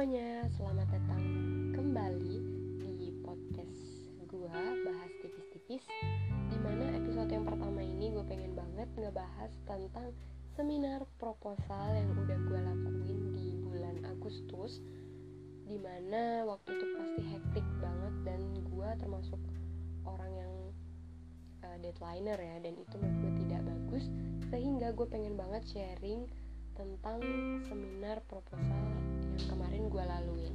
semuanya, selamat datang kembali di podcast gue bahas tipis-tipis Di mana episode yang pertama ini gue pengen banget ngebahas tentang seminar proposal yang udah gue lakuin di bulan Agustus Di mana waktu itu pasti hektik banget dan gue termasuk orang yang uh, deadlineer ya Dan itu menurut gue tidak bagus Sehingga gue pengen banget sharing tentang seminar proposal kemarin gue laluin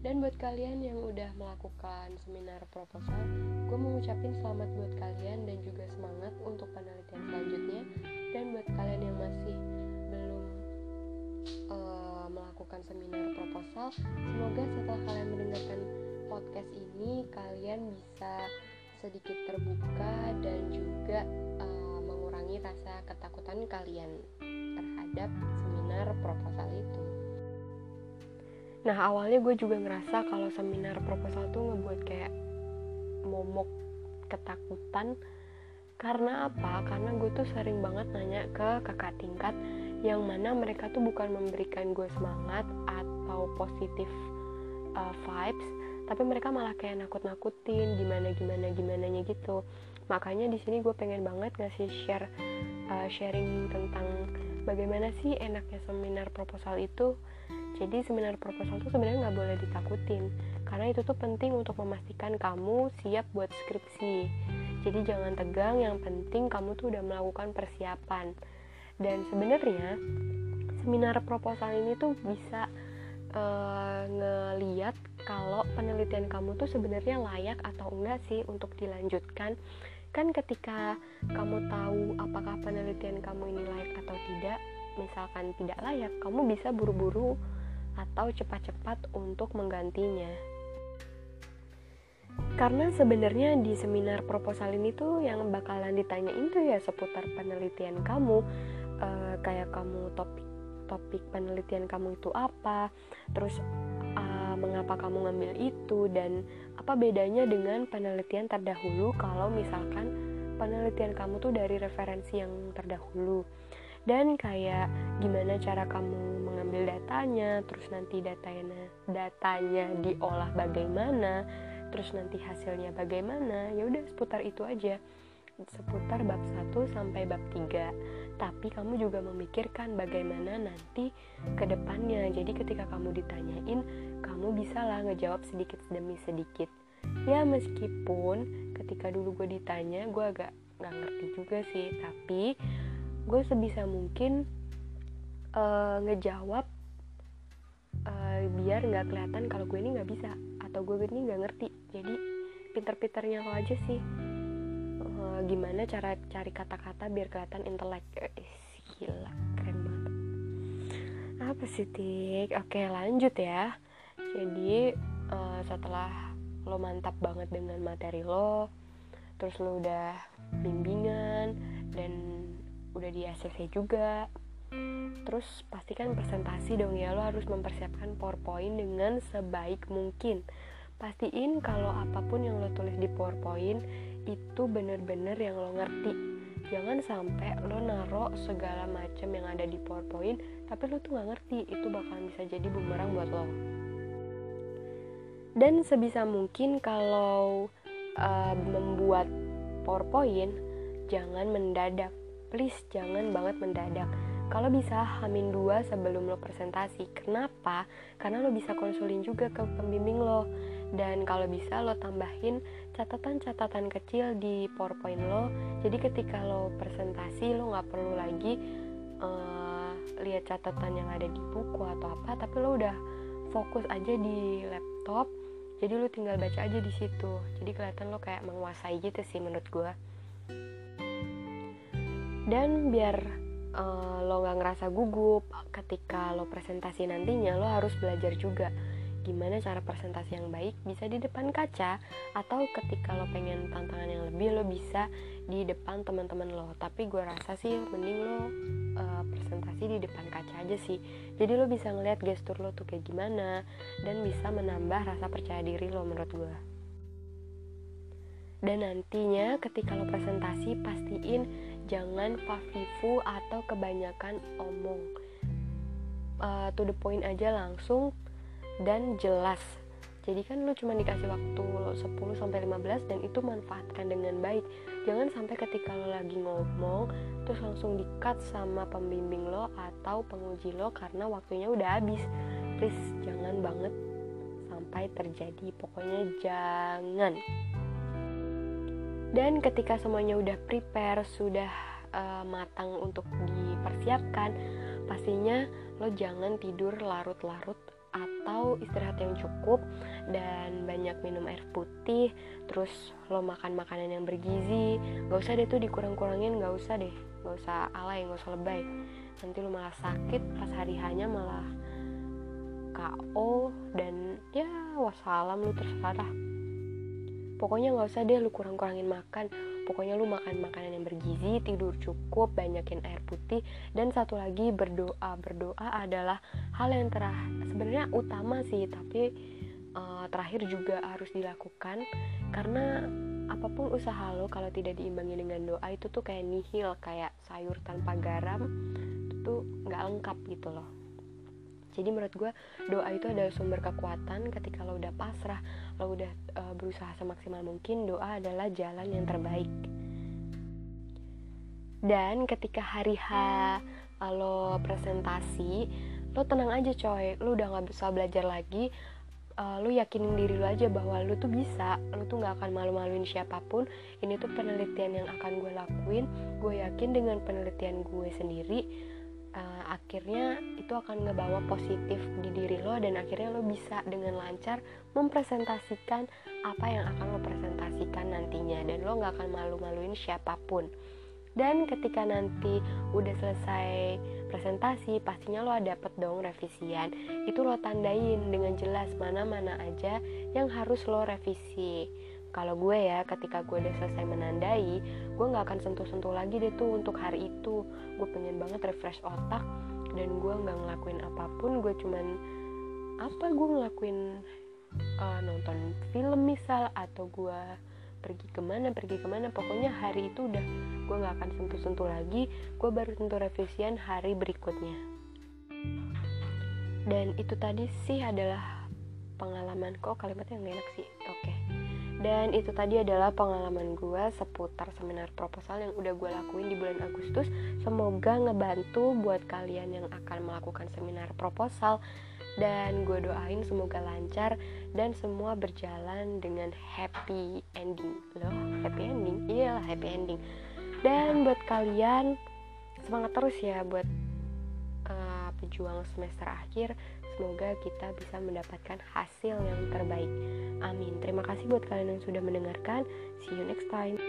dan buat kalian yang udah melakukan seminar proposal gue mau ngucapin selamat buat kalian dan juga semangat untuk penelitian selanjutnya dan buat kalian yang masih belum uh, melakukan seminar proposal semoga setelah kalian mendengarkan podcast ini kalian bisa sedikit terbuka dan juga uh, mengurangi rasa ketakutan kalian terhadap seminar proposal itu. Nah awalnya gue juga ngerasa kalau seminar proposal tuh ngebuat kayak momok ketakutan karena apa? Karena gue tuh sering banget nanya ke kakak tingkat yang mana mereka tuh bukan memberikan gue semangat atau positif uh, vibes, tapi mereka malah kayak nakut-nakutin gimana gimana gimana nya gitu. Makanya di sini gue pengen banget ngasih share uh, sharing tentang bagaimana sih enaknya seminar proposal itu jadi seminar proposal itu sebenarnya nggak boleh ditakutin karena itu tuh penting untuk memastikan kamu siap buat skripsi. Jadi jangan tegang, yang penting kamu tuh udah melakukan persiapan. Dan sebenarnya seminar proposal ini tuh bisa uh, ngeliat kalau penelitian kamu tuh sebenarnya layak atau enggak sih untuk dilanjutkan. Kan ketika kamu tahu apakah penelitian kamu ini layak atau tidak, misalkan tidak layak, kamu bisa buru-buru atau cepat-cepat untuk menggantinya. Karena sebenarnya di seminar proposal ini tuh yang bakalan ditanyain tuh ya seputar penelitian kamu, e, kayak kamu topik topik penelitian kamu itu apa, terus e, mengapa kamu ngambil itu dan apa bedanya dengan penelitian terdahulu kalau misalkan penelitian kamu tuh dari referensi yang terdahulu dan kayak gimana cara kamu mengambil datanya terus nanti datanya datanya diolah bagaimana terus nanti hasilnya bagaimana ya udah seputar itu aja. Seputar bab 1 sampai bab 3 tapi kamu juga memikirkan bagaimana nanti ke depannya. Jadi ketika kamu ditanyain kamu bisa lah ngejawab sedikit demi sedikit. Ya meskipun ketika dulu gue ditanya gue agak nggak ngerti juga sih. Tapi gue sebisa mungkin uh, ngejawab uh, biar nggak kelihatan kalau gue ini nggak bisa atau gue ini nggak ngerti. Jadi pinter-pinternya lo aja sih. Uh, gimana cara cari kata-kata biar kelihatan intelek? Eh, gila keren banget. Apa sih tik? Oke lanjut ya. Jadi uh, setelah lo mantap banget dengan materi lo terus lo udah bimbingan dan udah di ACC juga terus pastikan presentasi dong ya lo harus mempersiapkan PowerPoint dengan sebaik mungkin. Pastiin kalau apa pun yang lo tulis di PowerPoint itu bener-bener yang lo ngerti. Jangan sampai lo naro segala macam yang ada di PowerPoint tapi lo tuh gak ngerti itu bakalan bisa jadi bumerang buat lo. Dan sebisa mungkin kalau uh, membuat PowerPoint jangan mendadak. Please jangan banget mendadak kalau bisa hamin dua sebelum lo presentasi. Kenapa? Karena lo bisa konsulin juga ke pembimbing lo. Dan kalau bisa lo tambahin catatan-catatan kecil di powerpoint lo. Jadi ketika lo presentasi lo nggak perlu lagi uh, lihat catatan yang ada di buku atau apa tapi lo udah fokus aja di laptop. Jadi lo tinggal baca aja di situ. Jadi kelihatan lo kayak menguasai gitu sih menurut gue dan biar uh, lo nggak ngerasa gugup ketika lo presentasi nantinya lo harus belajar juga gimana cara presentasi yang baik bisa di depan kaca atau ketika lo pengen tantangan yang lebih lo bisa di depan teman-teman lo. Tapi gue rasa sih mending lo uh, presentasi di depan kaca aja sih. Jadi lo bisa ngeliat gestur lo tuh kayak gimana dan bisa menambah rasa percaya diri lo menurut gue dan nantinya ketika lo presentasi pastiin jangan pavivu atau kebanyakan omong. Uh, to the point aja langsung dan jelas. Jadi kan lu cuma dikasih waktu 10 sampai 15 dan itu manfaatkan dengan baik. Jangan sampai ketika lo lagi ngomong terus langsung di-cut sama pembimbing lo atau penguji lo karena waktunya udah habis. Please jangan banget sampai terjadi. Pokoknya jangan dan ketika semuanya udah prepare sudah uh, matang untuk dipersiapkan pastinya lo jangan tidur larut-larut atau istirahat yang cukup dan banyak minum air putih terus lo makan makanan yang bergizi. Gak usah deh tuh dikurang-kurangin gak usah deh. Gak usah alay gak usah lebay. Nanti lo malah sakit pas hari hanya malah KO dan ya wassalam lu terserah pokoknya gak usah deh lu kurang-kurangin makan. Pokoknya lu makan makanan yang bergizi tidur cukup banyakin air putih. Dan satu lagi berdoa. Berdoa adalah hal yang terah sebenarnya utama sih tapi uh, terakhir juga harus dilakukan. Karena apa pun usaha lo kalau tidak diimbangi dengan doa itu tuh kayak nihil kayak sayur tanpa garam itu tuh nggak lengkap gitu loh jadi menurut gue doa itu adalah sumber kekuatan ketika lo udah pasrah lo udah uh, berusaha semaksimal mungkin doa adalah jalan yang terbaik. Dan ketika hari H lo presentasi lo tenang aja coy. Lo udah nggak bisa belajar lagi uh, lo yakinin diri lo aja bahwa lo tuh bisa. Lo tuh nggak akan malu-maluin siapa pun. Ini tuh penelitian yang akan gue lakuin. Gue yakin dengan penelitian gue sendiri uh, akhirnya itu akan ngebawa positif di diri lo dan akhirnya lo bisa dengan lancar mempresentasikan apa yang akan lo presentasikan nantinya. Dan lo nggak akan malu-maluin siapa pun. Dan ketika nanti udah selesai presentasi pastinya lo dapet dong revisian. Itu lo tandain dengan jelas mana-mana aja yang harus lo revisi kalau gue ya ketika gue udah selesai menandai gue nggak akan sentuh-sentuh lagi deh tuh untuk hari itu. Gue pengen banget refresh otak dan gue nggak ngelakuin apa pun. Gue cuman apa gue ngelakuin uh, nonton film misal atau gue pergi ke mana pergi ke mana. Pokoknya hari itu udah gue nggak akan sentuh-sentuh lagi. Gue baru sentuh revisian hari berikutnya. Dan itu tadi sih adalah pengalaman kok kalimatnya nggak enak sih. Oke. okay dan itu tadi adalah pengalaman gue seputar seminar proposal yang udah gue lakuin di bulan Agustus. Semoga ngebantu buat kalian yang akan melakukan seminar proposal. Dan gue doain semoga lancar dan semua berjalan dengan happy ending. Loh happy ending? Iyalah happy ending. Dan buat kalian semangat terus ya buat uh, pejuang semester akhir Semoga kita bisa mendapatkan hasil yang terbaik. Amin. Terima kasih buat kalian yang sudah mendengarkan. See you next time.